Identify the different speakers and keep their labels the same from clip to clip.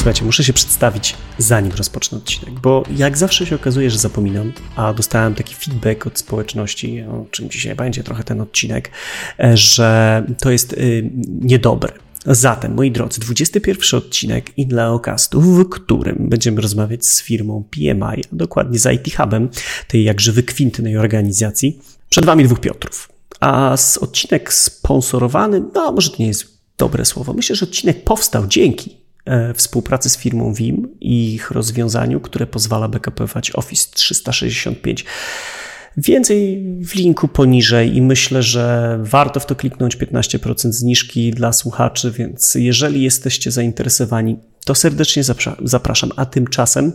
Speaker 1: Słuchajcie, muszę się przedstawić, zanim rozpocznę odcinek, bo jak zawsze się okazuje, że zapominam, a dostałem taki feedback od społeczności, o czym dzisiaj będzie trochę ten odcinek, e, że to jest y, niedobre. Zatem, moi drodzy, 21 odcinek Inleocastu, w którym będziemy rozmawiać z firmą PMI, a dokładnie z IT Hubem, tej jakże wykwintnej organizacji. Przed Wami dwóch Piotrów. A z odcinek sponsorowany, no może to nie jest dobre słowo, myślę, że odcinek powstał dzięki współpracy z firmą Vim i ich rozwiązaniu, które pozwala backupować Office 365. Więcej w linku poniżej i myślę, że warto w to kliknąć 15% zniżki dla słuchaczy, więc jeżeli jesteście zainteresowani, to serdecznie zapraszam. A tymczasem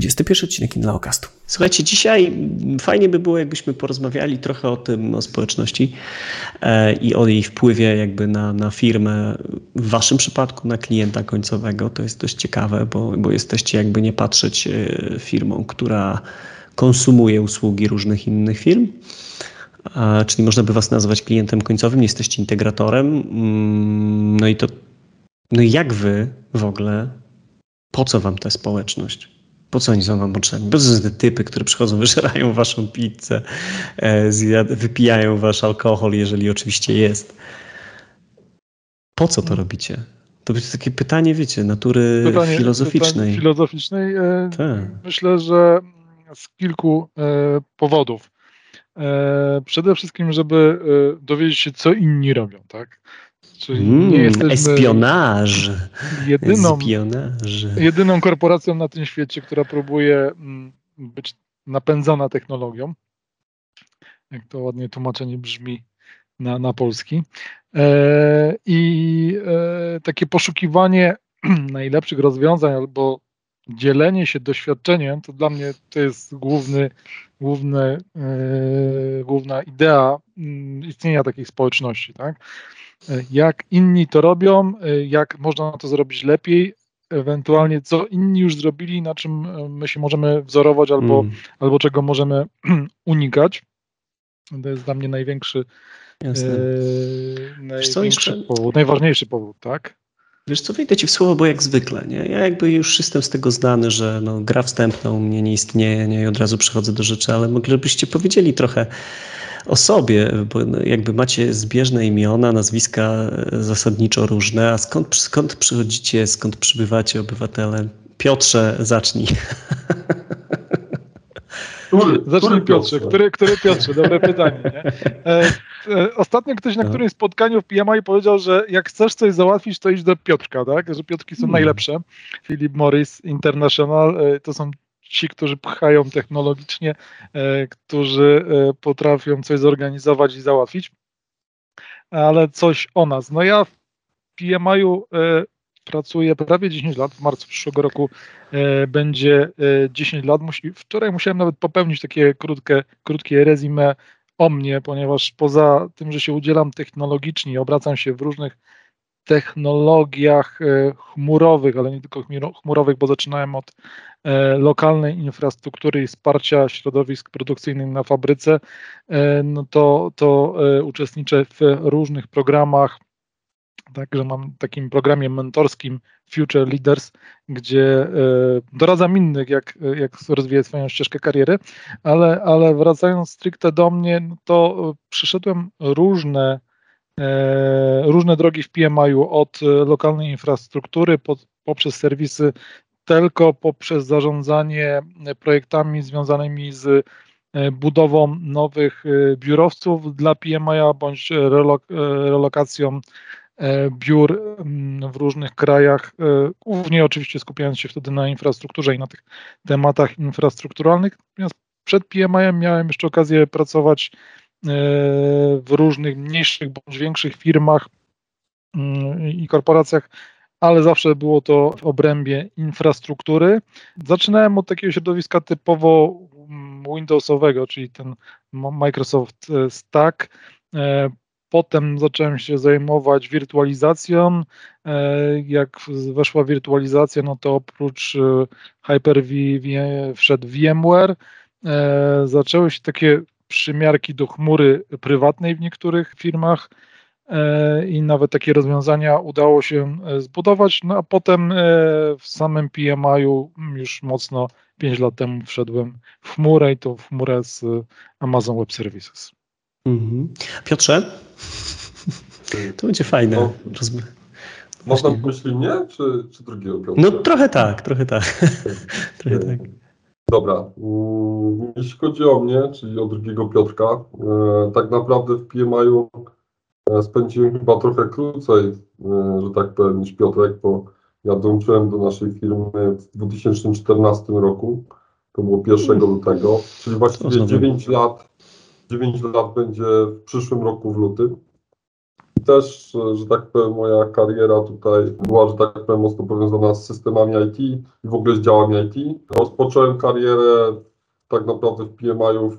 Speaker 1: 21 odcinek Inlaocastu. Słuchajcie, dzisiaj fajnie by było, jakbyśmy porozmawiali trochę o tym, o społeczności e, i o jej wpływie jakby na, na firmę, w waszym przypadku na klienta końcowego. To jest dość ciekawe, bo, bo jesteście jakby nie patrzeć e, firmą, która konsumuje usługi różnych innych firm. Czyli można by was nazwać klientem końcowym, jesteście integratorem. Mm, no i to, no jak wy w ogóle, po co wam ta społeczność? Po co oni są wam potrzebni? Po co są te typy, które przychodzą, wyżerają waszą pizzę, e, wypijają wasz alkohol, jeżeli oczywiście jest. Po co to robicie? To będzie takie pytanie, wiecie, natury pytanie, filozoficznej. Pytanie
Speaker 2: filozoficznej. E, tak. Myślę, że z kilku e, powodów. Przede wszystkim, żeby dowiedzieć się, co inni robią, tak?
Speaker 1: Czyli mm, nie jesteśmy espionaż.
Speaker 2: Jedyną, jedyną korporacją na tym świecie, która próbuje mm, być napędzana technologią. Jak to ładnie tłumaczenie brzmi na, na polski. E, I e, takie poszukiwanie najlepszych rozwiązań albo dzielenie się doświadczeniem, to dla mnie to jest główny, główny, e, główna idea mm, istnienia takiej społeczności. Tak? Jak inni to robią, jak można to zrobić lepiej, ewentualnie co inni już zrobili, na czym my się możemy wzorować albo, mm. albo czego możemy unikać. To jest dla mnie największy, e, największy powód, najważniejszy powód, tak?
Speaker 1: Wiesz co, wejdę ci w słowo, bo jak zwykle, nie? Ja jakby już jestem z tego znany, że no, gra wstępna u mnie nie istnieje, nie? I od razu przechodzę do rzeczy, ale moglibyście powiedzieli trochę o sobie, bo no, jakby macie zbieżne imiona, nazwiska zasadniczo różne, a skąd, skąd przychodzicie, skąd przybywacie obywatele? Piotrze, zacznij.
Speaker 2: Zacznij Piotrze. Który, który Piotrze? Dobre pytanie. Nie? E, e, ostatnio ktoś na no. którymś spotkaniu w PMI powiedział, że jak chcesz coś załatwić, to idź do Piotrka, tak? Że Piotrki są hmm. najlepsze. Philip Morris International e, to są ci, którzy pchają technologicznie, e, którzy e, potrafią coś zorganizować i załatwić. Ale coś o nas. No ja w PMI-u e, pracuję prawie 10 lat. W marcu przyszłego roku będzie 10 lat. Wczoraj musiałem nawet popełnić takie krótkie, krótkie resume o mnie, ponieważ poza tym, że się udzielam technologicznie, obracam się w różnych technologiach chmurowych, ale nie tylko chmurowych, bo zaczynałem od E, lokalnej infrastruktury i wsparcia środowisk produkcyjnych na fabryce, e, no to, to e, uczestniczę w różnych programach. Także mam takim programie mentorskim Future Leaders, gdzie doradzam innych, jak, jak rozwijać swoją ścieżkę kariery, ale, ale wracając stricte do mnie, no to przyszedłem różne, różne drogi w PMI-u, od lokalnej infrastruktury pod, poprzez serwisy tylko poprzez zarządzanie projektami związanymi z e, budową nowych e, biurowców dla PMI bądź relok relokacją e, biur mm, w różnych krajach, głównie oczywiście skupiając się wtedy na infrastrukturze i na tych tematach infrastrukturalnych. Natomiast przed PMI miałem jeszcze okazję pracować w różnych mniejszych bądź większych firmach mm, i korporacjach ale zawsze było to w obrębie infrastruktury. Zaczynałem od takiego środowiska typowo mm, Windowsowego, czyli ten Microsoft e, Stack. E, potem zacząłem się zajmować wirtualizacją. E, jak weszła wirtualizacja, no to oprócz Hyper-V wszedł VMware. Zaczęły się takie przymiarki do chmury prywatnej w niektórych firmach. i nawet takie rozwiązania udało się zbudować, no a potem w samym PMI-u już mocno 5 lat temu wszedłem w chmurę i to w chmurę z Amazon Web Services.
Speaker 1: Mhm. Piotrze, to będzie fajne. No,
Speaker 3: można na myśli mnie, czy, czy drugiego
Speaker 1: Piotra? No trochę tak, trochę tak. trochę tak.
Speaker 3: Dobra, mm, jeśli chodzi o mnie, czyli o drugiego Piotrka, e, tak naprawdę w PMI-u e, spędziłem chyba trochę krócej, e, że tak powiem, niż Piotrek, bo ja dołączyłem do naszej firmy w 2014 roku. To było 1 lutego, czyli właściwie 9 lat, 9 lat będzie w przyszłym roku w lutym. Też, że tak powiem, moja kariera tutaj była, że tak powiem, mocno powiązana z systemami IT i w ogóle z działami IT. Rozpocząłem karierę tak naprawdę w PMI-ów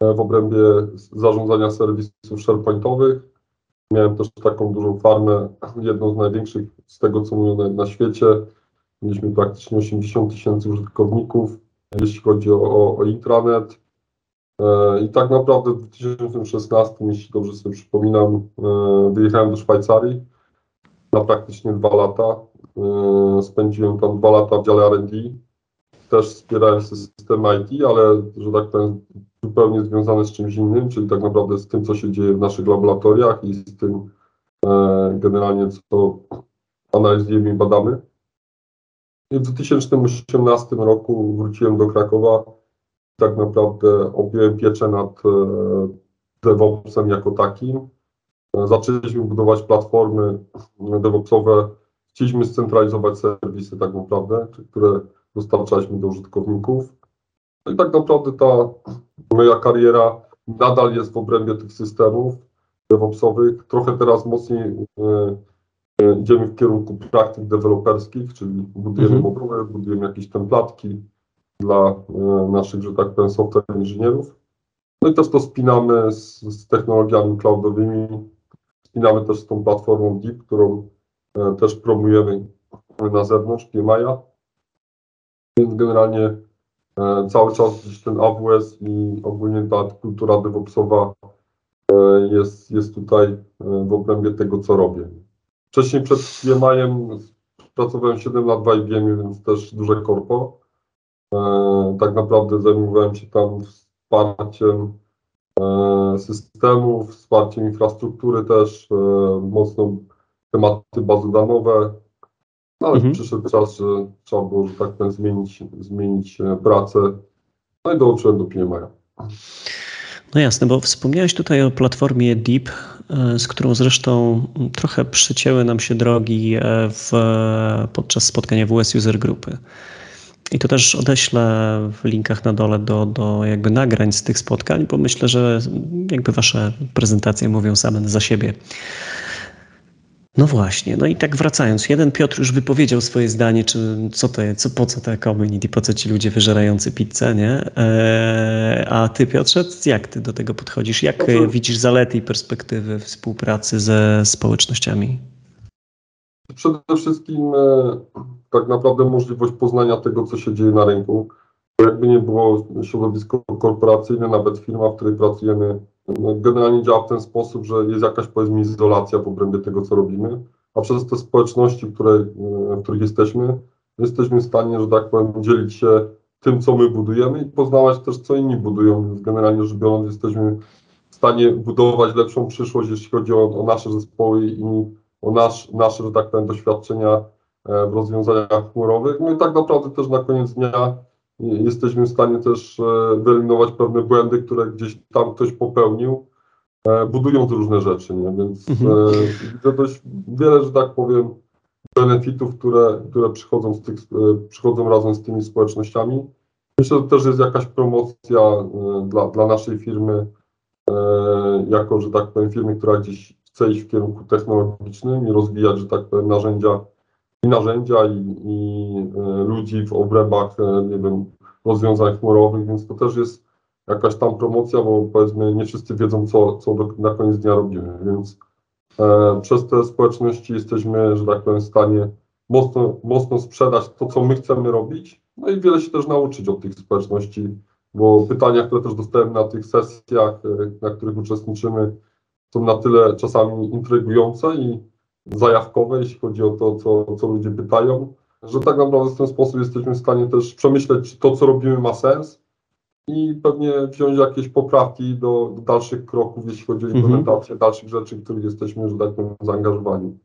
Speaker 3: e, w obrębie zarządzania serwisów SharePointowych. Miałem też taką dużą farmę, jedną z największych z tego, co mówią na, na świecie. Mieliśmy praktycznie 80 tysięcy użytkowników, jeśli chodzi o, o intranet. E, I tak naprawdę w 2016, jeśli dobrze sobie przypominam, e, wyjechałem do Szwajcarii na praktycznie dwa lata. E, spędziłem tam dwa lata w dziale R&D. Też wspierałem system IT, ale że tak powiem zupełnie związane z czymś innym, czyli tak naprawdę z tym, co się dzieje w naszych laboratoriach i z tym generalnie, co analizujemy i badamy. I w 2018 roku wróciłem do Krakowa tak naprawdę objąłem pieczę nad e, DevOpsem jako takim. E, zaczęliśmy budować platformy DevOpsowe, chcieliśmy scentralizować serwisy tak naprawdę, które dostarczaliśmy do użytkowników. No i tak naprawdę ta moja kariera nadal jest w obrębie tych systemów DevOpsowych. Trochę teraz mocniej e, idziemy w kierunku praktyk deweloperskich, czyli budujemy mhm. moduły, budujemy jakieś templatki, dla e, naszych, że tak powiem, software inżynierów. No i też to spinamy z, z technologiami cloudowymi, spinamy też z tą platformą Deep, którą e, też promujemy na zewnątrz, PMI-a. Więc generalnie e, cały czas gdzieś ten AWS i ogólnie ta kultura DevOpsowa jest, jest tutaj w obrębie tego, co robię. Wcześniej przed PMI-em pracowałem 7 lat w IBM, więc też duże korpo. E, tak naprawdę zajmowałem się tam wsparciem e, systemów, wsparciem infrastruktury też, e, mocno tematy bazodanowe, no, ale mhm. przyszedł czas, że trzeba było, że tak powiem, zmienić, zmienić pracę, no i dołączyłem do PMI.
Speaker 1: No jasne, bo wspomniałeś tutaj o platformie Deep, z którą zresztą trochę przycięły nam się drogi w, podczas spotkania WS User Grupy. I to też odeślę w linkach na dole do, do jakby nagrań z tych spotkań, bo myślę, że jakby wasze prezentacje mówią same za siebie. No właśnie, no i tak wracając, jeden Piotr już wypowiedział swoje zdanie, czy co to jest, co, po co te community, po co ci ludzie wyżerający pizzę, nie? Eee, a ty Piotrze, jak ty do tego podchodzisz? Jak widzisz zalety i perspektywy współpracy ze społecznościami?
Speaker 3: Przede wszystkim e, tak naprawdę możliwość poznania tego, co się dzieje na rynku. Jakby nie było środowisko korporacyjne, nawet firma, w której pracujemy, no, generalnie działa w ten sposób, że jest jakaś powiedzmy izolacja w obrębie tego, co robimy, a przez te społeczności, które, e, w których jesteśmy, jesteśmy w stanie, że tak powiem, dzielić się tym, co my budujemy i poznawać też, co inni budują. Generalnie rzecz biorąc, jesteśmy w stanie budować lepszą przyszłość, jeśli chodzi o, o nasze zespoły i o nasz, nasze, że tak powiem, doświadczenia w rozwiązaniach chmurowych. No i tak naprawdę też na koniec dnia jesteśmy w stanie też e, wyeliminować pewne błędy, które gdzieś tam ktoś popełnił, e, budując różne rzeczy, nie? Więc mhm. widzę dość wiele, że tak powiem, benefitów, które, które przychodzą, z tych, przychodzą razem z tymi społecznościami. Myślę, że też jest jakaś promocja dla, dla naszej firmy, jako, że tak powiem, firmy, która gdzieś chce iść w kierunku technologicznym i rozwijać, że tak powiem, narzędzia i narzędzia, i, i e, ludzi w obrębach, e, nie wiem, rozwiązań chmurowych, więc to też jest jakaś tam promocja, bo powiedzmy nie wszyscy wiedzą, co, co do, na koniec dnia robimy, więc e, przez te społeczności jesteśmy, że tak powiem, w stanie mocno, mocno sprzedać to, co my chcemy robić, no i wiele się też nauczyć od tych społeczności, bo pytania, które też dostałem na tych sesjach, e, na których uczestniczymy, są na tyle czasami intrygujące i zajawkowe, jeśli chodzi o to, co, co ludzie pytają, że tak naprawdę w ten sposób jesteśmy w stanie też przemyśleć, czy to, co robimy, ma sens i pewnie wziąć jakieś poprawki do, do dalszych kroków, jeśli chodzi o mhm. implementację mhm. dalszych rzeczy, w których jesteśmy, że tak powiem, zaangażowani.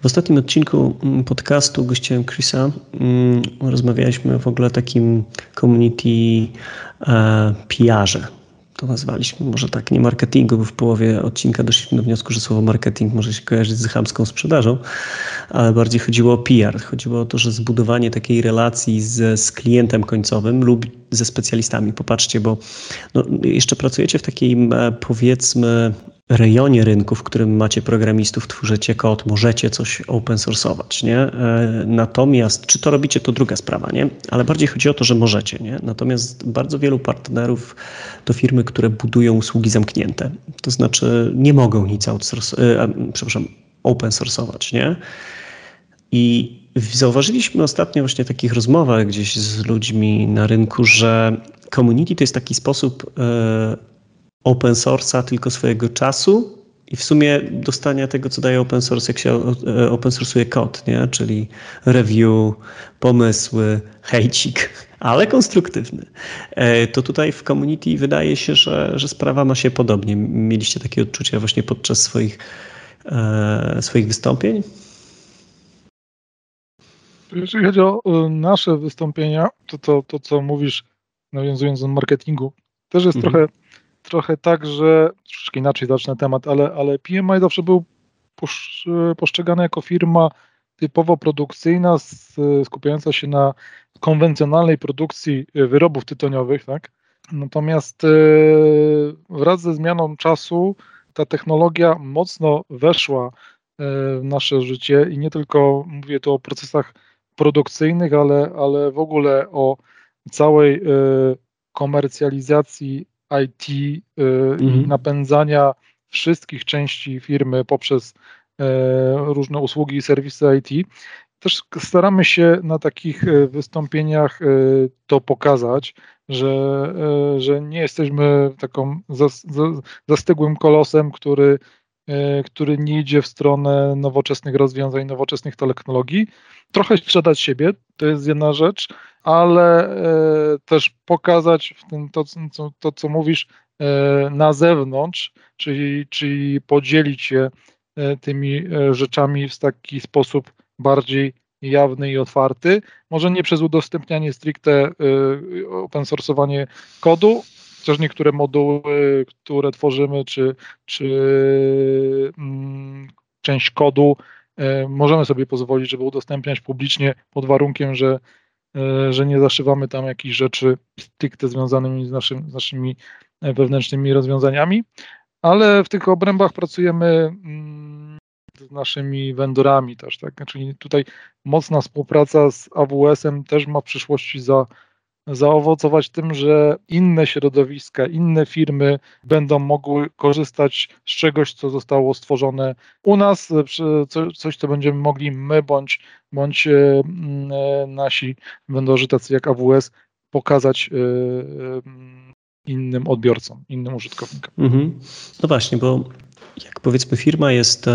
Speaker 1: W ostatnim odcinku podcastu gościłem Chrisa. Mm, rozmawialiśmy w ogóle o takim community e, PR-ze to nazwaliśmy, może tak, nie marketingu, bo w połowie odcinka doszliśmy do wniosku, że słowo marketing może się kojarzyć z chamską sprzedażą, ale bardziej chodziło o PR. Chodziło o to, że zbudowanie takiej relacji z, z klientem końcowym lub ze specjalistami. Popatrzcie, bo no, jeszcze pracujecie w takiej powiedzmy rejonie rynku, w którym macie programistów, tworzycie kod, możecie coś open source'ować, nie? E, natomiast, czy to robicie, to druga sprawa, nie? Ale bardziej chodzi o to, że możecie, nie? Natomiast bardzo wielu partnerów to firmy, które budują usługi zamknięte. To znaczy nie mogą nic outsource, e, przepraszam, open source'ować, nie? I zauważyliśmy ostatnio właśnie w takich rozmowach gdzieś z ludźmi na rynku, że community to jest taki sposób e, open source'a, tylko swojego czasu i w sumie dostania tego, co daje open source, jak się e, open source'uje kod, nie? czyli review, pomysły, hejcik, ale konstruktywny. E, to tutaj w community wydaje się, że, że sprawa ma się podobnie. Mieliście takie odczucia właśnie podczas swoich, e, swoich wystąpień?
Speaker 2: Jeżeli chodzi o nasze wystąpienia, to, to, to co mówisz, nawiązując do marketingu, też jest mhm. trochę trochę tak, że troszeczkę inaczej zacznę temat, ale, ale PMI zawsze był postrzegany jako firma typowo produkcyjna, skupiająca się na konwencjonalnej produkcji wyrobów tytoniowych, tak? Natomiast e, wraz ze zmianą czasu ta technologia mocno weszła e, w nasze życie i nie tylko mówię tu o procesach produkcyjnych, ale, ale w ogóle o całej e, komercjalizacji IT y, mhm. i napędzania wszystkich części firmy poprzez e, różne usługi i serwisy IT. Też staramy się na takich e, wystąpieniach e, to pokazać, że, że nie jesteśmy taką zastygłym kolosem, który, który nie idzie w stronę nowoczesnych rozwiązań, nowoczesnych technologii. Trochę sprzedać siebie, to jest jedna rzecz, ale e, też pokazać w tym to, co, to, co mówisz e, na zewnątrz, czyli, czyli podzielić się e, tymi rzeczami w taki sposób bardziej jawny i otwarty. Może nie przez udostępnianie stricte open source'owanie kodu, chociaż niektóre moduły, które tworzymy, czy, czy mm, część kodu możemy sobie pozwolić, żeby udostępniać publicznie pod warunkiem, że że nie zaszywamy tam jakichś rzeczy stricte związanymi z, naszym, z naszymi e, wewnętrznymi rozwiązaniami, ale w tych obrębach pracujemy mm, z naszymi vendorami też, tak? Czyli tutaj mocna współpraca z AWS-em też ma w przyszłości za zaowocować tym, że inne środowiska, inne firmy będą mogły korzystać z czegoś, co zostało stworzone u nas, coś, co będziemy mogli my bądź, bądź e, e, nasi vendorzy, tacy jak AWS, pokazać e, innym odbiorcom, innym użytkownikom. Mhm.
Speaker 1: No właśnie, bo jak powiedzmy firma jest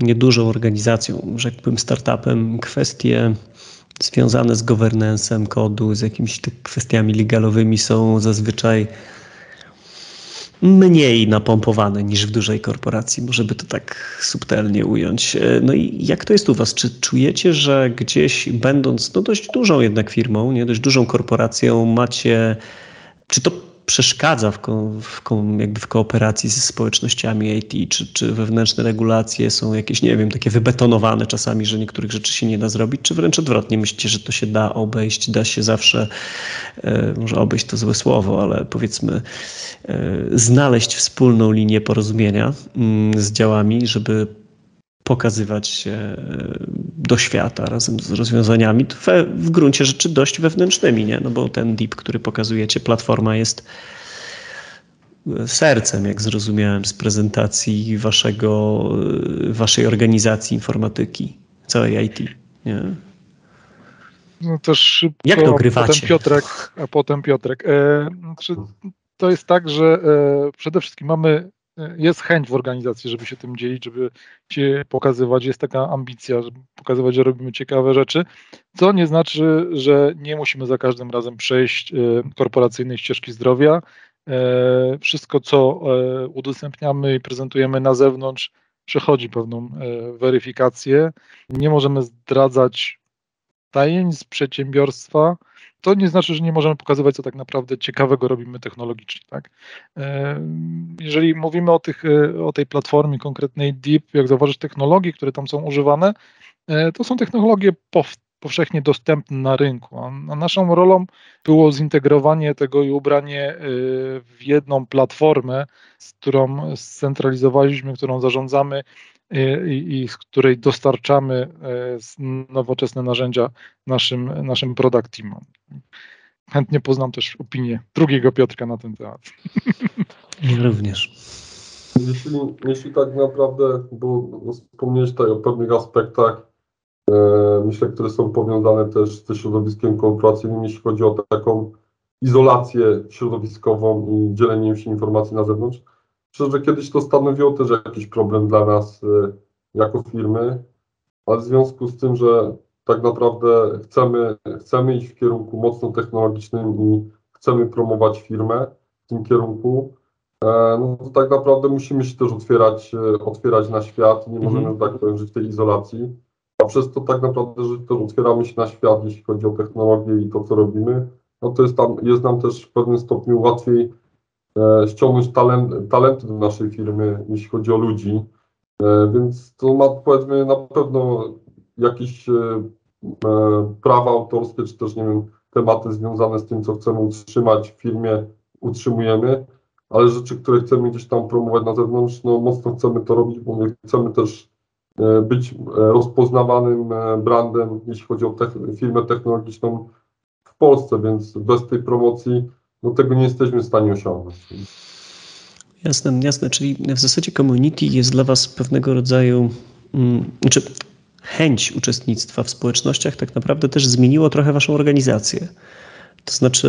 Speaker 1: niedużą organizacją, rzekłbym startupem, kwestie związane z governance'em kodu, z jakimiś kwestiami legalowymi są zazwyczaj mniej napompowane niż w dużej korporacji, może by to tak subtelnie ująć. No i jak to jest u Was? Czy czujecie, że gdzieś będąc no dość dużą jednak firmą, nie dość dużą korporacją, macie, czy to przeszkadza w, ko, w, ko, jakby w kooperacji ze społecznościami IT, czy, czy wewnętrzne regulacje są jakieś, nie wiem, takie wybetonowane czasami, że niektórych rzeczy się nie da zrobić, czy wręcz odwrotnie, myślicie, że to się da obejść, da się zawsze, e, może obejść to złe słowo, ale powiedzmy e, znaleźć wspólną linię porozumienia mm, z działami, żeby pokazywać się e, do świata razem z rozwiązaniami w, w gruncie rzeczy dość wewnętrznymi, nie? No bo ten DIP, który pokazujecie, platforma jest e, sercem, jak zrozumiałem z prezentacji waszego, e, waszej organizacji informatyki, całej IT. Nie?
Speaker 2: No też szybko,
Speaker 1: jak to ogrywacie?
Speaker 2: Potem Piotrek, a potem Piotrek. E, znaczy, to jest tak, że e, przede wszystkim mamy jest chęć w organizacji, żeby się tym dzielić, żeby się pokazywać, jest taka ambicja, żeby pokazywać, że robimy ciekawe rzeczy, co nie znaczy, że nie musimy za każdym razem przejść e, korporacyjnej ścieżki zdrowia. E, wszystko, co e, udostępniamy i prezentujemy na zewnątrz, przechodzi pewną weryfikację. Nie możemy zdradzać tajemnic przedsiębiorstwa, to nie znaczy, że nie możemy pokazywać, co tak naprawdę ciekawego robimy technologicznie. Tak? E, jeżeli mówimy o, tych, e, o tej platformie konkretnej Deep, jak zauważyć technologii, które tam są używane, e, to są technologie powszechnie dostępne na rynku. A naszą rolą było zintegrowanie tego i ubranie w jedną platformę, z którą scentralizowaliśmy, którą zarządzamy i, i z której dostarczamy e, nowoczesne narzędzia naszym, naszym product teamom. Chętnie poznam też opinię drugiego Piotrka na ten temat.
Speaker 1: Ja również.
Speaker 3: Jeśli, jeśli tak naprawdę, bo wspomniałeś tutaj o pewnych aspektach, e, myślę, które są powiązane też ze środowiskiem korporacyjnym, jeśli chodzi o taką izolację środowiskową i dzielenie się informacji na zewnątrz, Myślę, że kiedyś to stanowiło też jakiś problem dla nas y, jako firmy, ale w związku z tym, że tak naprawdę chcemy, chcemy iść w kierunku mocno technologicznym i chcemy promować firmę w tym kierunku, e, no to tak naprawdę musimy się też otwierać, e, otwierać na świat, nie możemy, mm -hmm. tak powiem, żyć w tej izolacji, a przez to tak naprawdę, że też otwieramy się na świat, jeśli chodzi o technologię i to, co robimy, no to jest, tam, jest nam też w pewnym stopniu łatwiej ściągnąć talent, talenty do naszej firmy, jeśli chodzi o ludzi. E, więc to ma powiedzmy na pewno jakieś e, prawa autorskie, czy też nie wiem, tematy związane z tym, co chcemy utrzymać w firmie, utrzymujemy, ale rzeczy, które chcemy gdzieś tam promować na zewnątrz, no mocno chcemy to robić, bo my chcemy też być rozpoznawanym brandem, jeśli chodzi o te firmę technologiczną w Polsce, więc bez tej promocji no tego nie jesteśmy w stanie osiągnąć.
Speaker 1: Jasne, jasne. Czyli w zasadzie community jest dla Was pewnego rodzaju, um, znaczy chęć uczestnictwa w społecznościach tak naprawdę też zmieniło trochę Waszą organizację. To znaczy,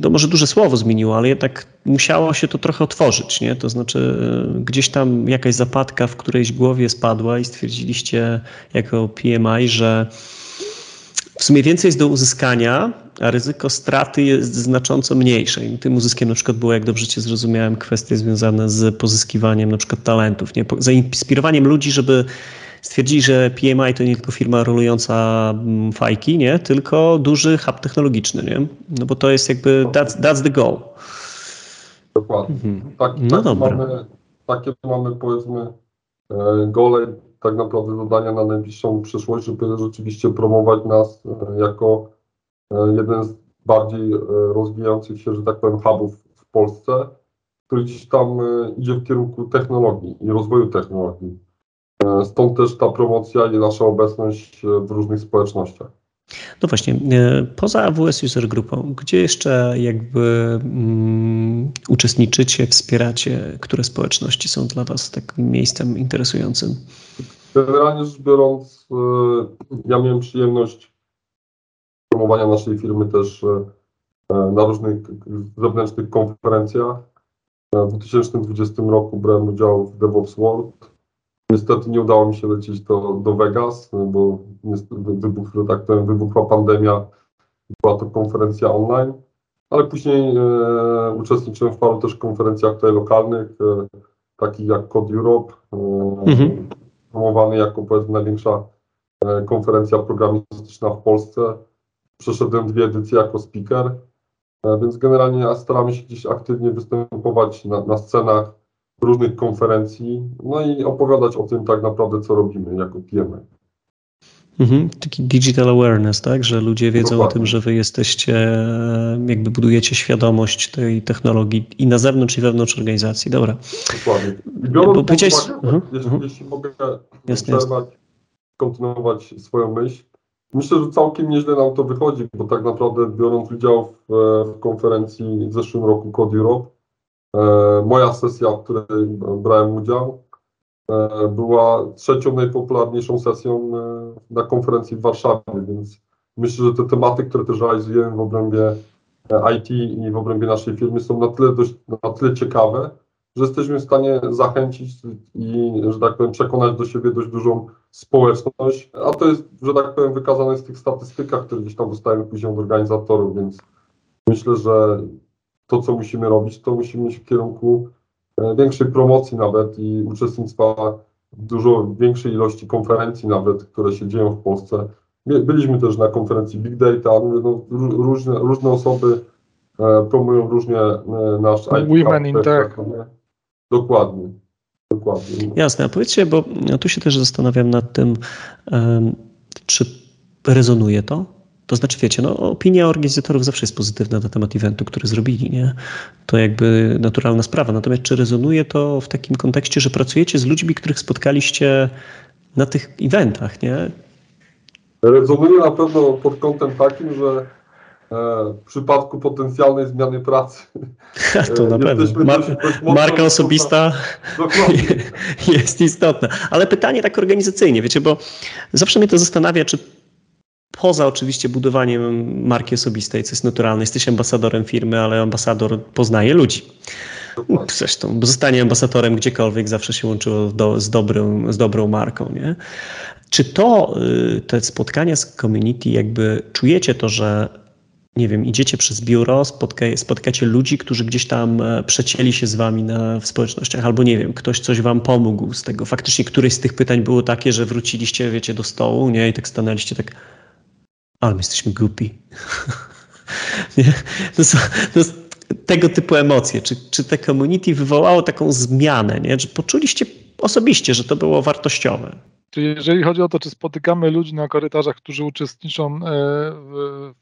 Speaker 1: no może duże słowo zmieniło, ale jednak musiało się to trochę otworzyć, nie? To znaczy, gdzieś tam jakaś zapadka w którejś głowie spadła i stwierdziliście jako PMI, że w sumie więcej jest do uzyskania, a ryzyko straty jest znacząco mniejsze. I tym uzyskiem na przykład było, jak dobrze Cię zrozumiałem, kwestie związane z pozyskiwaniem na przykład talentów, nie? zainspirowaniem ludzi, żeby stwierdzili, że PMI to nie tylko firma rolująca mm, fajki, nie? tylko duży hub technologiczny. Nie? No bo to jest jakby, that's, that's the goal.
Speaker 3: Dokładnie. Mhm. Tak, no tak dobra. Mamy, takie mamy powiedzmy e, gole tak naprawdę zadania na najbliższą przyszłość, żeby rzeczywiście promować nas e, jako jeden z bardziej e, rozwijających się, że tak powiem, hubów w Polsce, który gdzieś tam idzie w kierunku technologii i rozwoju technologii. Stąd też ta promocja i nasza obecność w różnych społecznościach.
Speaker 1: No właśnie, poza AWS User Grupą, gdzie jeszcze jakby um, uczestniczycie, wspieracie, które społeczności są dla Was takim miejscem interesującym?
Speaker 3: Generalnie rzecz biorąc, e, ja miałem przyjemność promowania naszej firmy też e, na różnych zewnętrznych konferencjach. W 2020 roku brałem udział w DevOps World. Niestety nie udało mi się lecieć do, do Vegas, bo wybuch, tak powiem, wybuchła pandemia. Była to konferencja online, ale później e, uczestniczyłem w paru też konferencjach tutaj lokalnych, e, takich jak Code Europe, e, mhm promowany jako powiedzmy największa e, konferencja programistyczna w Polsce. Przeszedłem dwie edycje jako speaker, e, więc generalnie staramy się gdzieś aktywnie występować na, na scenach różnych konferencji, no i opowiadać o tym tak naprawdę, co robimy jako PMI.
Speaker 1: Mhm, taki digital awareness, tak? Że ludzie wiedzą Dokładnie. o tym, że wy jesteście, e, jakby budujecie świadomość tej technologii i na zewnątrz, i wewnątrz organizacji. Dobra.
Speaker 3: Dokładnie. Biorąc Bo powiedziałeś... Uwagę, -huh, jeśli, -huh. jeśli mogę przerwać, kontynuować swoją myśl, myślę, że całkiem nieźle nam to wychodzi, bo tak naprawdę biorąc udział w, w konferencji w zeszłym roku Code Europe, e, moja sesja, w której brałem udział, E, była trzecią najpopularniejszą sesją e, na konferencji w Warszawie, więc myślę, że te tematy, które też realizujemy w obrębie e, IT i w obrębie naszej firmy są na tyle, dość, na tyle ciekawe, że jesteśmy w stanie zachęcić i, że tak powiem, przekonać do siebie dość dużą społeczność, a to jest, że tak powiem, wykazane w tych statystykach, które gdzieś tam dostajemy później od organizatorów, więc myślę, że to, co musimy robić, to musimy iść w kierunku e, większej promocji nawet i uczestnictwa w dużo większej ilości konferencji nawet, które się dzieją w Polsce. Byliśmy też na konferencji Big Data, no, różne, różne osoby e, promują różnie e, nasz
Speaker 2: Women in Tech.
Speaker 3: Dokładnie. Dokładnie.
Speaker 1: Jasne, a powiedzcie, bo tu się też zastanawiam nad tym, czy rezonuje to? To znaczy, wiecie, no, opinia organizatorów zawsze jest pozytywna na temat eventu, który zrobili, nie? To jakby naturalna sprawa. Natomiast czy rezonuje to w takim kontekście, że pracujecie z ludźmi, których spotkaliście na tych eventach, nie?
Speaker 3: Rezonuje na pewno pod kątem takim, że w przypadku potencjalnej zmiany pracy.
Speaker 1: To na pewno. Mar marka osobista jest istotna. Ale pytanie tak organizacyjnie, wiecie, bo zawsze mnie to zastanawia, czy poza oczywiście budowaniem marki osobistej, co jest naturalne, jesteś ambasadorem firmy, ale ambasador poznaje ludzi. Zresztą, zostanie ambasadorem gdziekolwiek zawsze się łączyło do, z, dobrą, z dobrą marką. Nie? Czy to, y, te spotkania z community, jakby czujecie to, że nie wiem, idziecie przez biuro, spotka, spotkacie ludzi, którzy gdzieś tam e, przecięli się z wami na, w społecznościach, albo nie wiem, ktoś coś wam pomógł z tego. Faktycznie któreś z tych pytań było takie, że wróciliście, wiecie, do stołu, nie? I tak stanęliście tak, ale my jesteśmy głupi. nie? Są, to tego typu emocje. Czy, czy te community wywołało taką zmianę, nie? Czy poczuliście osobiście, że to było wartościowe?
Speaker 2: Czyli jeżeli chodzi o to, czy spotykamy ludzi na korytarzach, którzy uczestniczą e,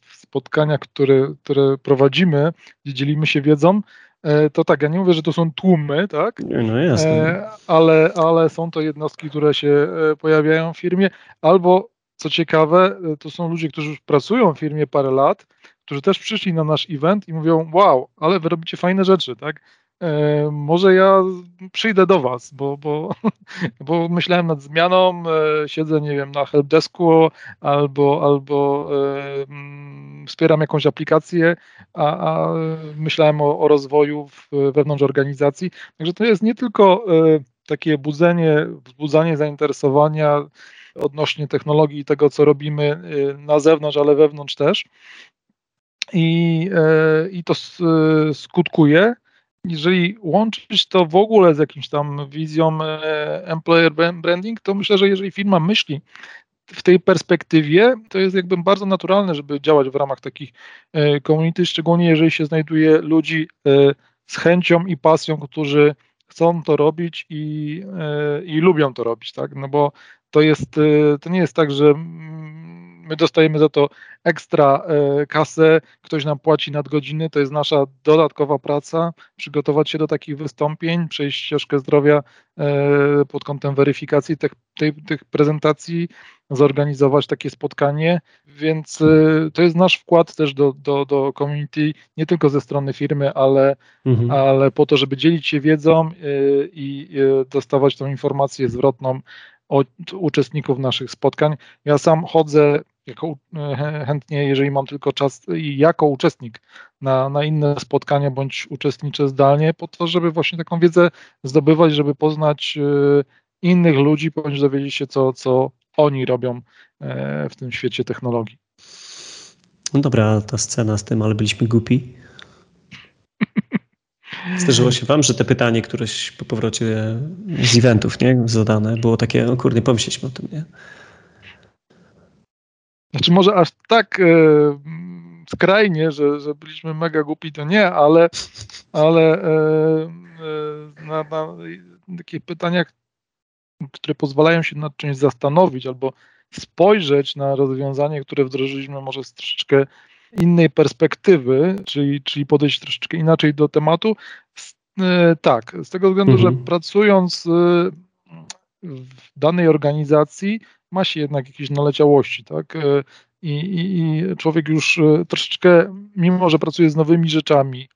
Speaker 2: w spotkaniach, które, które prowadzimy, gdzie dzielimy się wiedzą, e, to tak, ja nie mówię, że to są tłumy, tak?
Speaker 1: No jasne. E,
Speaker 2: ale, ale są to jednostki, które się pojawiają w firmie, albo co ciekawe, to są ludzie, którzy już pracują w firmie parę lat, którzy też przyszli na nasz event i mówią, wow, ale wy robicie fajne rzeczy, tak? E, może ja przyjdę do Was, bo, bo, bo myślałem nad zmianą, e, siedzę, nie wiem, na helpdesku albo, albo e, mm, wspieram jakąś aplikację, a, a myślałem o, o rozwoju w, wewnątrz organizacji. Także to jest nie tylko takie budzenie, wzbudzanie zainteresowania odnośnie technologii i tego, co robimy na zewnątrz, ale wewnątrz też. I, i to skutkuje jeżeli łączyć to w ogóle z jakimś tam wizją e, employer branding, to myślę, że jeżeli firma myśli w tej perspektywie, to jest jakby bardzo naturalne, żeby działać w ramach takich e, community, szczególnie jeżeli się znajduje ludzi e, z chęcią i pasją, którzy chcą to robić i, i lubią to robić, tak? No bo to jest, to nie jest tak, że my dostajemy za to ekstra e, kasę, ktoś nam płaci nadgodziny, to jest nasza dodatkowa praca, przygotować się do takich wystąpień, przejść ścieżkę zdrowia e, pod kątem weryfikacji tych, tych prezentacji, zorganizować takie spotkanie, więc e, to jest nasz wkład też do, do, do community, nie tylko ze strony firmy, ale, mhm. ale po to, żeby dzielić się wiedzą i dostawać tą informację zwrotną od uczestników naszych spotkań. Ja sam chodzę jako, e, chętnie, jeżeli mam tylko czas i jako uczestnik na, na inne spotkania bądź uczestniczę zdalnie, po to, żeby właśnie taką wiedzę zdobywać, żeby poznać e, innych ludzi, bądź dowiedzieć się, co, co oni robią e, w tym świecie technologii.
Speaker 1: No dobra, ta scena z tym, ale byliśmy głupi. Zdarzyło się wam, że te pytanie, któreś po powrocie z eventów, nie, zadane, było takie, no kurde, pomyśleliśmy o tym, nie?
Speaker 2: Znaczy może aż tak e, skrajnie, że, że byliśmy mega głupi, to nie, ale, ale e, e, na, na takich pytaniach, które pozwalają się nad czymś zastanowić albo spojrzeć na rozwiązanie, które wdrożyliśmy może z troszeczkę innej perspektywy, czyli, czyli podejść troszeczkę inaczej do tematu. E, tak, z tego względu, mhm. że pracując e, w danej organizacji ma się jednak jakieś naleciałości, tak? E, I, i, i człowiek już troszeczkę, mimo że pracuje z nowymi rzeczami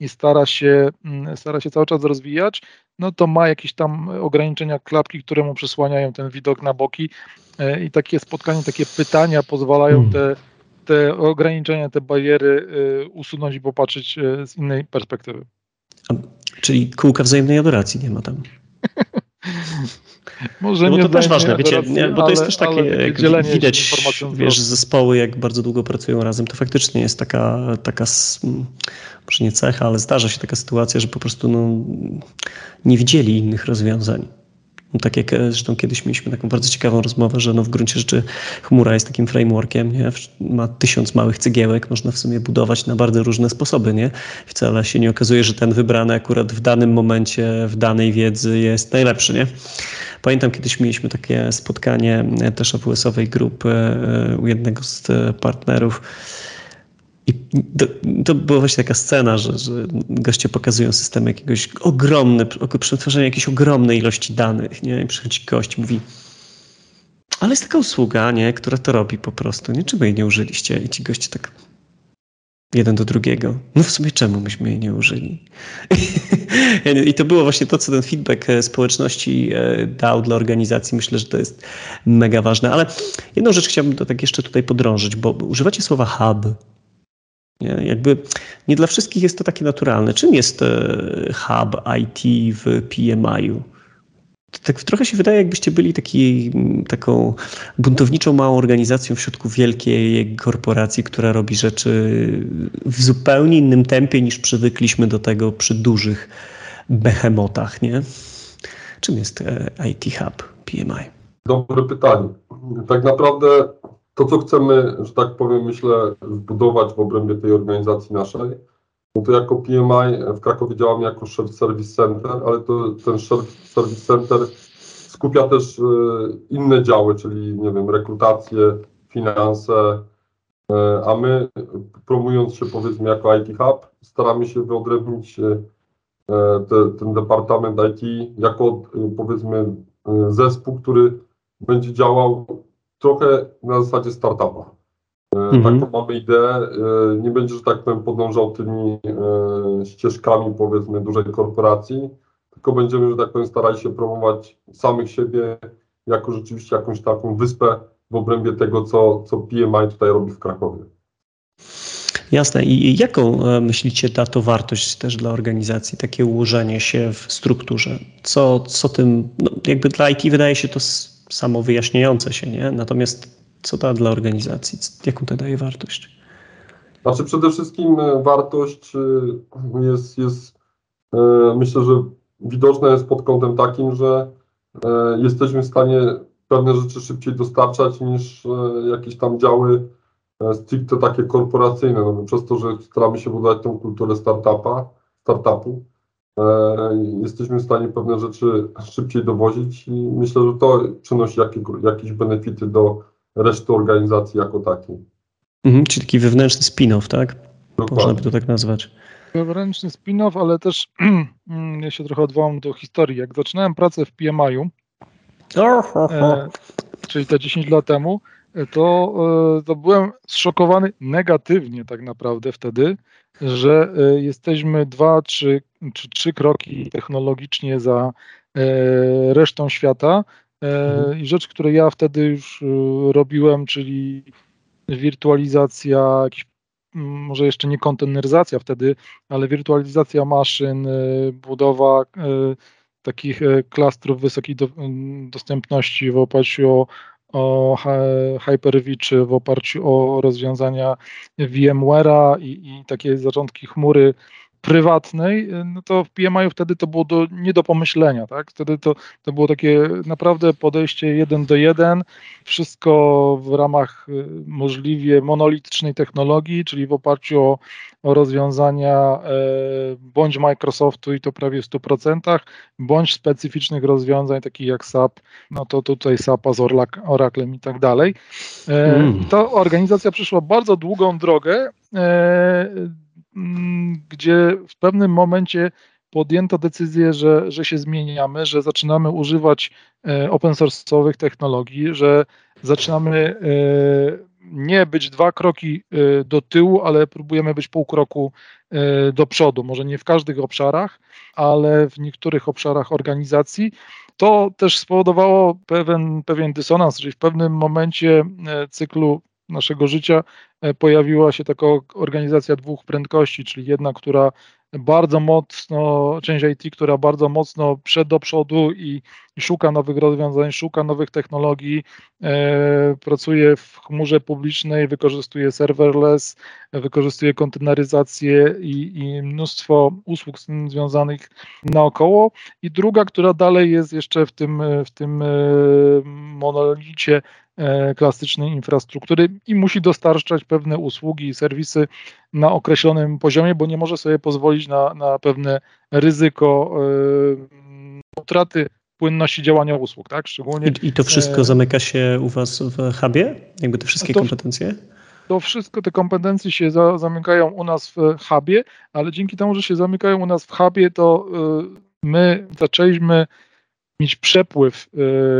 Speaker 2: i stara się, mm, stara się cały czas rozwijać, no to ma jakieś tam ograniczenia klapki, które mu przesłaniają ten widok na boki i takie spotkanie, takie pytania pozwalają mhm. te te ograniczenia, te bariery usunąć i popatrzeć z innej perspektywy.
Speaker 1: Czyli kółka wzajemnej adoracji nie ma tam.
Speaker 2: Może
Speaker 1: no to też ważne, wiecie, nie, bo to
Speaker 2: ale,
Speaker 1: jest też takie, jak widać, wiesz, zespoły jak bardzo długo pracują razem, to faktycznie jest taka, taka może nie cecha, ale zdarza się taka sytuacja, że po prostu no, nie widzieli innych rozwiązań. No, tak jak e, zresztą kiedyś mieliśmy taką bardzo ciekawą rozmowę, że no w gruncie rzeczy chmura jest takim frameworkiem, nie? ma tysiąc małych cegiełek, można w sumie budować na bardzo różne sposoby. Nie? Wcale się nie okazuje, że ten wybrany akurat w danym momencie, w danej wiedzy jest najlepszy. Nie? Pamiętam kiedyś mieliśmy takie spotkanie e, też AWS-owej grupy e, u jednego z partnerów, i to, to była właśnie taka scena, że, że goście pokazują system jakiegoś ogromny, przetwarzania jakiejś ogromnej ilości danych, nie? I przychodzi gość mówi, ale jest taka usługa, nie? Która to robi po prostu, nie? Czemu jej nie użyliście? I ci goście tak jeden do drugiego. No w sumie czemu myśmy jej nie użyli? I to było właśnie to, co ten feedback e, społeczności e, dał dla organizacji. Myślę, że to jest mega ważne. Ale jedną rzecz chciałbym tak jeszcze tutaj podrążyć, bo używacie słowa hub, nie? Jakby nie dla wszystkich jest to takie naturalne. Czym jest e, hub IT w PMI-u? Tak trochę się wydaje, jakbyście byli taki, taką buntowniczą małą organizacją w środku wielkiej korporacji, która robi rzeczy w zupełnie innym tempie niż przywykliśmy do tego przy dużych behemotach, nie? Czym jest e, IT Hub PMI?
Speaker 3: Dobre pytanie. Tak naprawdę to, co chcemy, że tak powiem, myślę, zbudować w obrębie tej organizacji naszej, no to jako PMI w Krakowie działamy jako Shared Service Center, ale to, ten Shared Service Center skupia też e, inne działy, czyli nie wiem, rekrutację, finanse, e, a my promując się powiedzmy jako IT Hub, staramy się wyodrębnić e, te, ten departament IT jako powiedzmy zespół, który będzie działał trochę na zasadzie startupa. E, mhm. Taką mamy ideę. E, nie będzie, że tak powiem, podążał tymi e, ścieżkami, powiedzmy, dużej korporacji, tylko będziemy, że tak powiem, starali się promować samych siebie jako rzeczywiście jakąś taką wyspę w obrębie tego, co, co PMI tutaj robi w Krakowie.
Speaker 1: Jasne. I jaką myślicie da to wartość też dla organizacji, takie ułożenie się w strukturze? Co, co tym, no jakby dla IT wydaje się to samo wyjaśniające się, nie? Natomiast co da dla organizacji? Jaką to daje wartość?
Speaker 3: Znaczy przede wszystkim e, wartość e, jest, jest e, myślę, że widoczna jest pod kątem takim, że jesteśmy w stanie pewne rzeczy szybciej dostarczać niż jakieś tam działy stricte takie korporacyjne, no przez to, że staramy się budować tą kulturę startupa, startupu, jesteśmy w stanie pewne rzeczy szybciej dowozić i myślę, że to przynosi jakie, jakieś benefity do reszty organizacji jako takiej.
Speaker 1: Mhm, czyli taki wewnętrzny spin-off, tak? Dokładnie. Można by to tak nazwać.
Speaker 2: Wewnętrzny spin-off, ale też ja się trochę odwołam do historii. Jak zaczynałem pracę w PMI-u, e, czyli te 10 lat temu, to, e, to byłem zszokowany negatywnie tak naprawdę wtedy, że e, jesteśmy dwa, trzy, czy trzy kroki technologicznie za e, resztą świata. Mhm. I rzecz, którą ja wtedy już robiłem, czyli wirtualizacja, może jeszcze nie konteneryzacja wtedy, ale wirtualizacja maszyn, budowa takich klastrów wysokiej do, dostępności w oparciu o o Hyper-V czy w oparciu o rozwiązania VMware'a i, i takie zarządki chmury prywatnej, no to w PMI wtedy to było do, nie do pomyślenia, tak? Wtedy to, to było takie naprawdę podejście jeden do jeden, wszystko w ramach y, możliwie monolitycznej technologii, czyli w oparciu o, o rozwiązania e, bądź Microsoftu i to prawie w 100%, bądź specyficznych rozwiązań takich jak SAP, no to tutaj SAPa z Oraclem i tak dalej. E, mm. Ta organizacja przeszła bardzo długą drogę, e, gdzie w pewnym momencie podjęto decyzję, że, że się zmieniamy, że zaczynamy używać e, open source'owych technologii, że zaczynamy e, nie być dwa kroki e, do tyłu, ale próbujemy być pół kroku do przodu. Może nie w każdych obszarach, ale w niektórych obszarach organizacji. To też spowodowało pewien, pewien dysonans, czyli w pewnym momencie cyklu naszego życia e, pojawiła się taka organizacja dwóch prędkości, czyli jedna, która bardzo mocno, część IT, która bardzo mocno przed do przodu i, i szuka nowych rozwiązań, szuka nowych technologii, e, pracuje w chmurze publicznej, wykorzystuje serverless, wykorzystuje konteneryzację i, i mnóstwo usług z tym związanych naokoło. I druga, która dalej jest jeszcze w tym, w tym e, monolicie klasycznej infrastruktury i musi dostarczać pewne usługi i serwisy na określonym poziomie, bo nie może sobie pozwolić na, na pewne ryzyko e, utraty płynności działania usług, tak?
Speaker 1: Szczególnie. I, I, to wszystko e, zamyka się u Was w hubie? Jakby te wszystkie to, kompetencje?
Speaker 2: To wszystko, te kompetencje się za, zamykają u nas w hubie, ale dzięki temu, że się zamykają u nas w hubie, to my zaczęliśmy mieć przepływ e,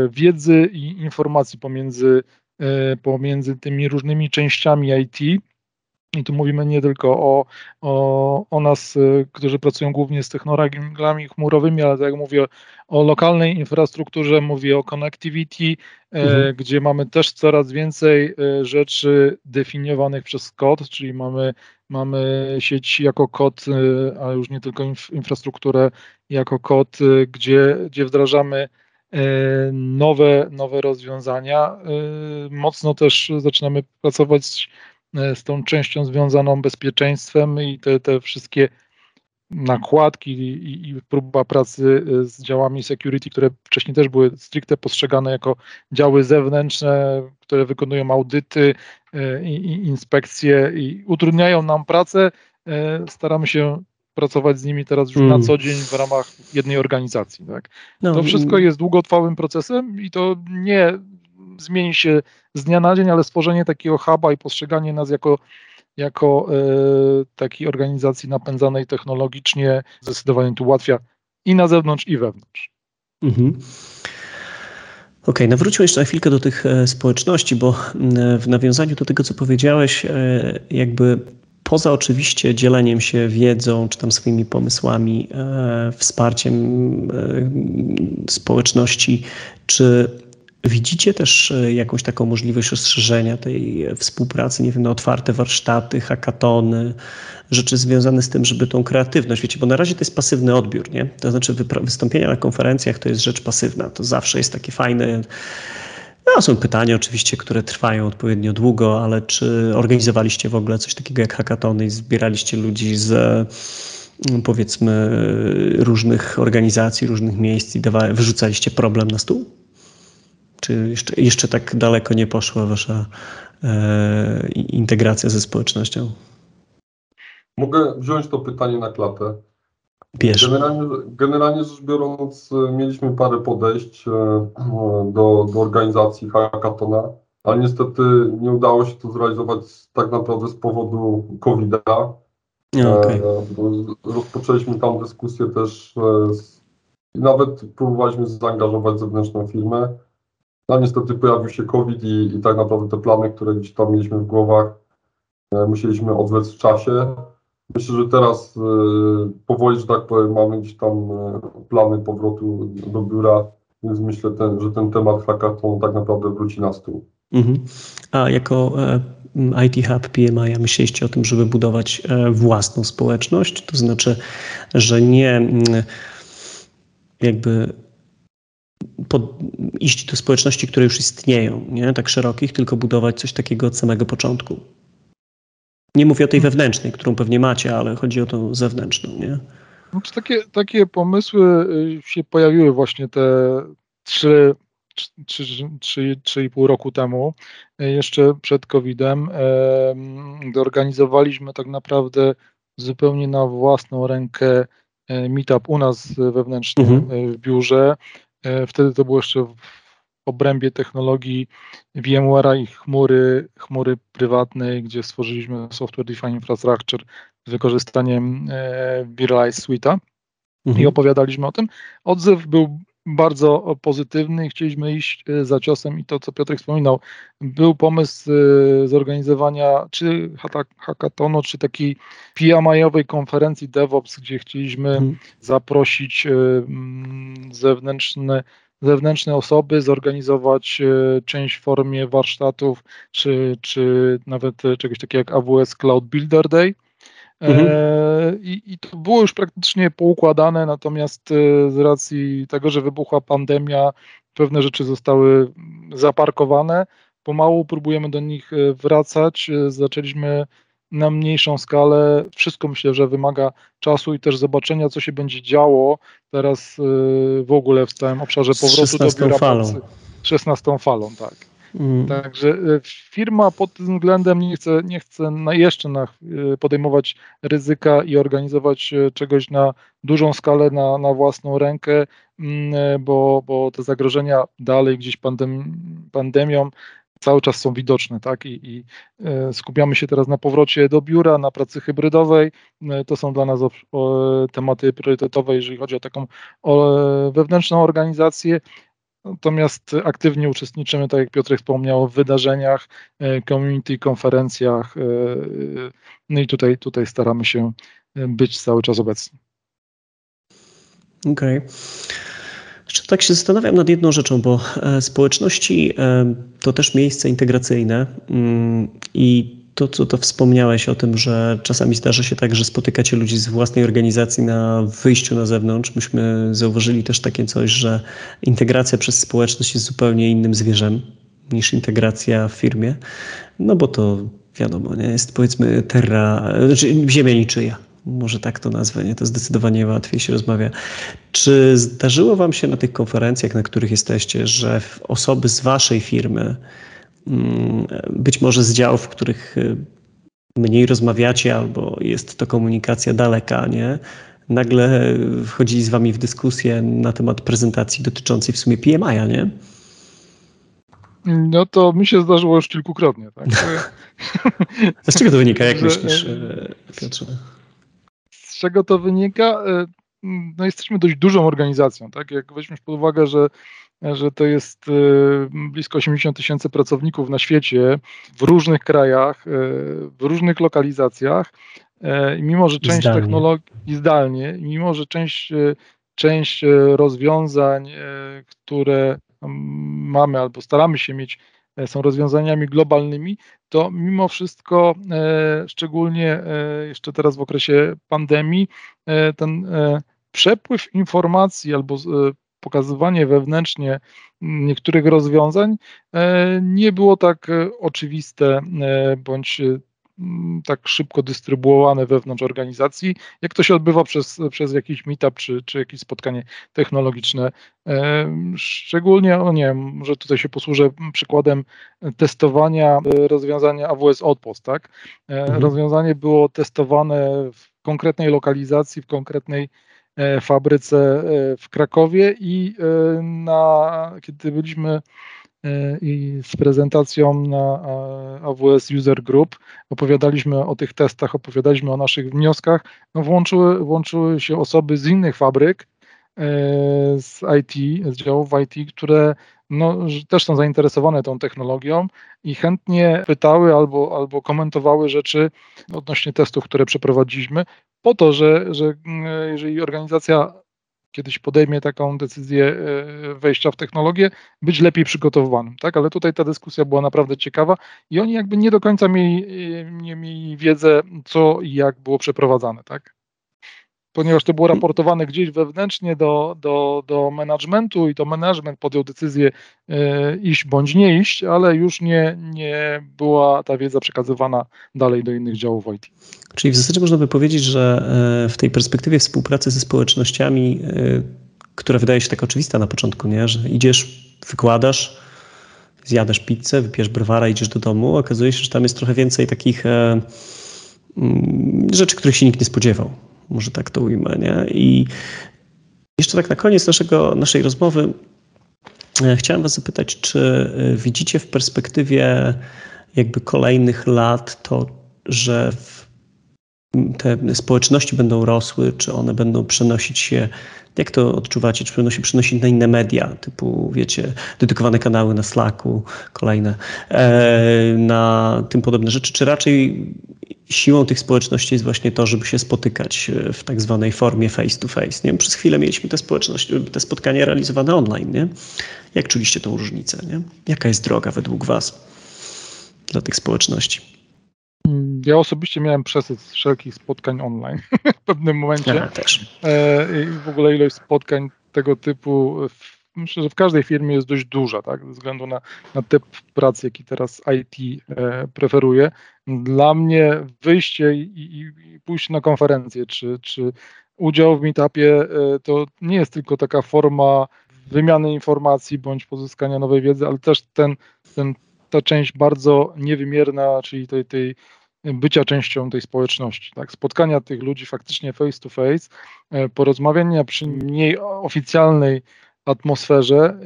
Speaker 2: wiedzy i informacji pomiędzy, e, pomiędzy tymi różnymi częściami IT. I tu mówimy nie tylko o, o, o nas, e, którzy pracują głównie z technologiami chmurowymi, ale tak jak mówię o lokalnej infrastrukturze, mówię o connectivity, mhm. gdzie mamy też coraz więcej rzeczy definiowanych przez kod, czyli mamy Mamy sieć jako kod, y, a już nie tylko infrastrukturę jako kod, y, gdzie, gdzie wdrażamy y, nowe, nowe rozwiązania. Mocno też zaczynamy pracować z, z tą częścią związaną bezpieczeństwem i te, te wszystkie nakładki i, i, próba pracy z działami security, które wcześniej też były stricte postrzegane jako działy zewnętrzne, które wykonują audyty e, i, i inspekcje i utrudniają nam pracę. E, staramy się pracować z nimi teraz już mm. na co dzień w ramach jednej organizacji. Tak? No, to wszystko jest długotrwałym procesem i to nie zmieni się z dnia na dzień, ale stworzenie takiego huba i postrzeganie nas jako jako e, takiej organizacji napędzanej technologicznie zdecydowanie tu ułatwia i na zewnątrz, i wewnątrz. Mhm.
Speaker 1: Okej, okay, nawróćmy jeszcze na chwilkę do tych e, społeczności, bo w nawiązaniu do tego, co powiedziałeś, e, jakby poza oczywiście dzieleniem się wiedzą, czy tam swoimi pomysłami, wsparciem społeczności, czy Widzicie też e, jakąś taką możliwość rozszerzenia tej współpracy, nie wiem, na otwarte warsztaty, hackatony, rzeczy związane z tym, żeby tą kreatywność, wiecie, bo na razie to jest pasywny odbiór, nie? To znaczy wystąpienia na konferencjach to jest rzecz pasywna, to zawsze jest takie fajne. No, są pytania oczywiście, które trwają odpowiednio długo, ale czy organizowaliście w ogóle coś takiego jak hackatony i zbieraliście ludzi z mm, powiedzmy różnych organizacji, różnych miejsc i dawa, wyrzucaliście problem na stół? Czy jeszcze, jeszcze tak daleko nie poszła wasza e, integracja ze społecznością?
Speaker 3: Mogę wziąć to pytanie na klatę.
Speaker 1: Bierz.
Speaker 3: Generalnie, generalnie rzecz biorąc, mieliśmy parę podejść e, do, do organizacji hackathona, ale niestety nie udało się to zrealizować tak naprawdę z powodu COVID-a. Okay. E, rozpoczęliśmy tam dyskusję też e, z, i nawet próbowaliśmy zaangażować zewnętrzną firmę. No niestety pojawił się COVID i, i tak naprawdę te plany, które gdzieś tam mieliśmy w głowach, e, musieliśmy odwlec w czasie. Myślę, że teraz e, powoli, że tak powiem, mamy gdzieś tam e, plany powrotu do biura, więc myślę, ten, że ten temat hackathon tak naprawdę wróci na stół. Mhm.
Speaker 1: A jako IT Hub PMI myśleliście o tym, żeby budować własną społeczność? To znaczy, że nie jakby pod, iść do społeczności, które już istnieją, nie tak szerokich, tylko budować coś takiego od samego początku. Nie mówię o tej wewnętrznej, którą pewnie macie, ale chodzi o tą zewnętrzną, nie?
Speaker 2: No takie, takie pomysły y, się pojawiły właśnie te trzy, trzy, trzy, trzy i pół roku temu, y, jeszcze przed COVID-em. Zorganizowaliśmy tak naprawdę zupełnie na własną rękę y, meetup u nas wewnętrznie mhm. w biurze. E, wtedy to było jeszcze w obrębie technologii VMware'a i chmury, chmury prywatnej, gdzie stworzyliśmy Software Defined Infrastructure z wykorzystaniem e, Virtualize Suite'a mhm. i opowiadaliśmy o tym. Odzew był bardzo pozytywny. I chcieliśmy iść e, za ciosem i to, co Piotr wspominał, był pomysł zorganizowania czy hackathonu, czy takiej PMI-owej konferencji DevOps, gdzie chcieliśmy hmm. zaprosić zewnętrzne zewnętrzne osoby, zorganizować e, część w formie warsztatów, czy, czy nawet czegoś takiego jak AWS Cloud Builder Day, Mhm. I, I to było już praktycznie poukładane, natomiast z racji tego, że wybuchła pandemia, pewne rzeczy zostały zaparkowane. Pomału próbujemy do nich wracać. Zaczęliśmy na mniejszą skalę. Wszystko myślę, że wymaga czasu i też zobaczenia, co się będzie działo teraz w ogóle w całym obszarze powrotu do biura falą. pracy. 16 falą, tak. Mm. Także y, firma pod tym względem nie chce, nie chce na jeszcze na, y, podejmować ryzyka i organizować czegoś na dużą skalę, na, na własną rękę, mm, bo, bo te zagrożenia dalej gdzieś pandem, pandemią cały czas są widoczne, tak? I, I, e, skupiamy się teraz na powrocie do biura, na pracy hybrydowej. E, to są dla nas o, o, tematy priorytetowe, jeżeli chodzi o taką o, wewnętrzną organizację. Natomiast aktywnie uczestniczymy, tak jak Piotr wspomniał, w wydarzeniach, e, community, konferencjach. No i tutaj, tutaj staramy się być cały czas obecni.
Speaker 1: Okej. Okay. Tak się zastanawiam nad jedną rzeczą, bo e, społeczności e, to też miejsce integracyjne mm, i to, co to wspomniałeś o tym, że czasami zdarza się tak, że spotykacie ludzi z własnej organizacji na wyjściu na zewnątrz. Myśmy zauważyli też takie coś, że integracja przez społeczność jest zupełnie innym zwierzem niż integracja w firmie, no bo to wiadomo, nie jest powiedzmy terra, znaczy ziemia niczyja może tak to nazwę, nie? to zdecydowanie łatwiej się rozmawia. Czy zdarzyło Wam się na tych konferencjach, na których jesteście, że osoby z Waszej firmy, być może z działów, w których y, mniej rozmawiacie, albo jest to komunikacja daleka, nie? nagle wchodzili z Wami w dyskusję na temat prezentacji dotyczącej w sumie PMI-a, nie?
Speaker 2: No to mi się zdarzyło już kilkukrotnie. Tak?
Speaker 1: Z czego to wynika, jak myślisz, e, Piotrze?
Speaker 2: czego to wynika? E, no jesteśmy dość dużą organizacją, tak? Jak weźmiesz pod uwagę, że, że to jest e, blisko 80 tysięcy pracowników na świecie, w różnych krajach, e, w różnych lokalizacjach, i mimo, że część zdalnie. technologii zdalnie, mimo, że część, część rozwiązań, które mamy albo staramy się mieć są rozwiązaniami globalnymi, to mimo wszystko, szczególnie jeszcze teraz w okresie pandemii, ten przepływ informacji albo pokazywanie wewnętrznie niektórych rozwiązań nie było tak oczywiste bądź Mm, tak szybko dystrybuowane wewnątrz organizacji, jak to się odbywa przez, przez jakiś meetup czy, czy jakieś spotkanie technologiczne. Szczególnie, no nie wiem, może tutaj się posłużę przykładem testowania e, rozwiązania AWS Outpost, tak? E, mhm. Rozwiązanie było testowane w konkretnej lokalizacji, w konkretnej e, fabryce w Krakowie i na, kiedy byliśmy E, i z prezentacją na AWS User Group. Opowiadaliśmy o tych testach, opowiadaliśmy o naszych wnioskach. No włączyły, włączyły się osoby z innych fabryk, e, z IT, z działów IT, które no, też są zainteresowane tą technologią i chętnie pytały albo, albo komentowały rzeczy odnośnie testów, które przeprowadziliśmy, po to, że, że jeżeli organizacja kiedyś podejmie taką decyzję e, wejścia w technologię, być lepiej przygotowanym, tak? Ale tutaj ta dyskusja była naprawdę ciekawa i oni jakby nie do końca mieli, e, nie mieli wiedzę, co i jak było przeprowadzane, tak? Ponieważ to było raportowane gdzieś wewnętrznie do, do, do managementu i to management podjął decyzję e, iść bądź nie iść, ale już nie, nie była ta wiedza przekazywana dalej do innych działów IT.
Speaker 1: Czyli w zasadzie można by powiedzieć, że e, w tej perspektywie współpracy ze społecznościami, e, która wydaje się tak oczywista na początku, nie? że idziesz, wykładasz, zjadasz pizzę, wypijesz browara, idziesz do domu, okazuje się, że tam jest trochę więcej takich mm, rzeczy, których się nikt nie spodziewał może tak to ujmę. Nie? I jeszcze tak na koniec naszego, naszej rozmowy e, chciałem Was zapytać, czy e, widzicie w perspektywie jakby kolejnych lat to, że te społeczności będą rosły, czy one będą przenosić się, jak to odczuwacie, czy będą się przenosić na inne media, typu, wiecie, dedykowane kanały na Slacku, kolejne, e, na tym podobne rzeczy, czy raczej siłą tych społeczności jest właśnie to, żeby się spotykać e, w tak zwanej formie face to face. Nie? Przez chwilę mieliśmy te, społeczności, te spotkania realizowane online. Nie? Jak czuliście tą różnicę? Nie? Jaka jest droga według Was dla tych społeczności?
Speaker 2: Mm, ja osobiście miałem przesyt wszelkich spotkań online w pewnym momencie. Ja
Speaker 1: też.
Speaker 2: E, I w ogóle ilość spotkań tego typu myślę, że w każdej firmie jest dość duża, tak, ze względu na, na typ pracy, jaki teraz IT e, preferuje. Dla mnie wyjście i, i, i pójście na konferencję, czy, czy udział w meetupie e, to nie jest tylko taka forma wymiany informacji bądź pozyskania nowej wiedzy, ale też ten, ten, ta część bardzo niewymierna, czyli tej, tej bycia częścią tej społeczności, tak? spotkania tych ludzi faktycznie face to face, e, porozmawiania przy mniej oficjalnej atmosferze,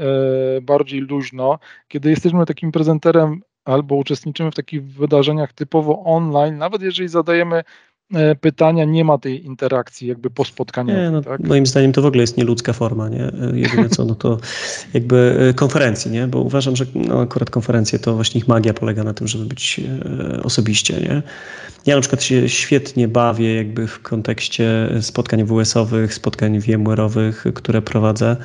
Speaker 2: e, bardziej luźno, kiedy jesteśmy takim prezenterem albo uczestniczymy w takich wydarzeniach typowo online, nawet jeżeli zadajemy pytania, nie ma tej interakcji jakby po spotkaniu.
Speaker 1: Nie, no,
Speaker 2: tak?
Speaker 1: Moim zdaniem to w ogóle jest nieludzka forma, nie? E, jedyne co, no to jakby e, konferencji, nie? Bo uważam, że no, akurat konferencje to właśnie ich magia polega na tym, żeby być osobiście, nie? Ja na przykład się świetnie bawię jakby w kontekście spotkań WS-owych, spotkań VMware'owych, które prowadzę,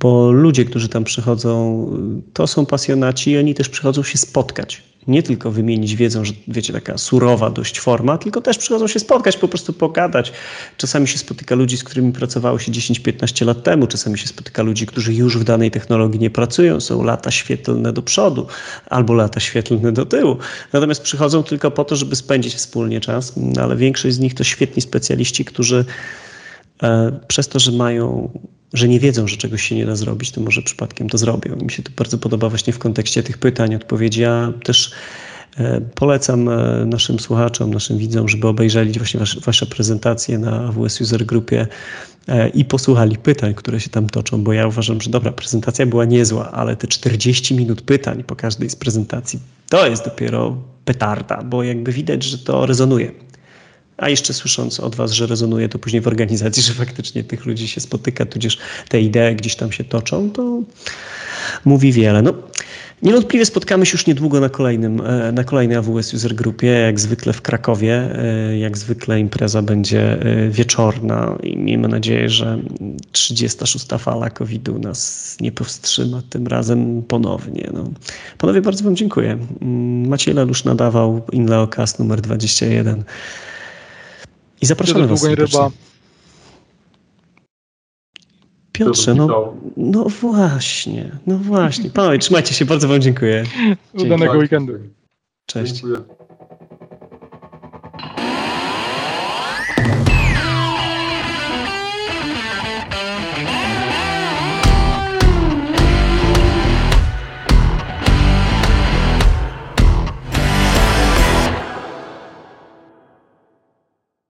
Speaker 1: bo ludzie, którzy tam przychodzą, to są pasjonaci i oni też przychodzą się spotkać nie tylko wymienić wiedzą, że wiecie, taka surowa dość forma, tylko też przychodzą się spotkać, po prostu pogadać. Czasami się spotyka ludzi, z którymi pracowało się 10-15 lat temu, czasami się spotyka ludzi, którzy już w danej technologii nie pracują, są lata świetlne do przodu albo lata świetlne do tyłu. Natomiast przychodzą tylko po to, żeby spędzić wspólnie czas, ale większość z nich to świetni specjaliści, którzy przez to, że mają że nie wiedzą, że czegoś się nie da zrobić, to może przypadkiem to zrobią. Mi się to bardzo podoba właśnie w kontekście tych pytań, odpowiedzi. Ja też e, polecam e, naszym słuchaczom, naszym widzom, żeby obejrzeli właśnie wasze, wasze prezentacje na AWS User Grupie e, i posłuchali pytań, które się tam toczą, bo ja uważam, że dobra, prezentacja była niezła, ale te 40 minut pytań po każdej z prezentacji to jest dopiero petarda, bo jakby widać, że to rezonuje a jeszcze słysząc od Was, że rezonuje to później w organizacji, że faktycznie tych ludzi się spotyka, tudzież te idee gdzieś tam się toczą, to mówi wiele. No, niewątpliwie spotkamy się już niedługo na, kolejnym, e, na kolejnej AWS User Grupie, jak zwykle w Krakowie. E, jak zwykle impreza będzie e, wieczorna i miejmy nadzieję, że 36. fala COVID-u nas nie powstrzyma tym razem ponownie. No. Panowie, bardzo Wam dziękuję. Maciej Lelusz nadawał InLeoCast numer 21. I zapraszamy Was
Speaker 2: ryba.
Speaker 1: Piotrze, no, no właśnie, no właśnie. Panowie, trzymajcie się, bardzo Wam dziękuję.
Speaker 2: Udanego weekendu.
Speaker 1: Cześć. Dziękuję.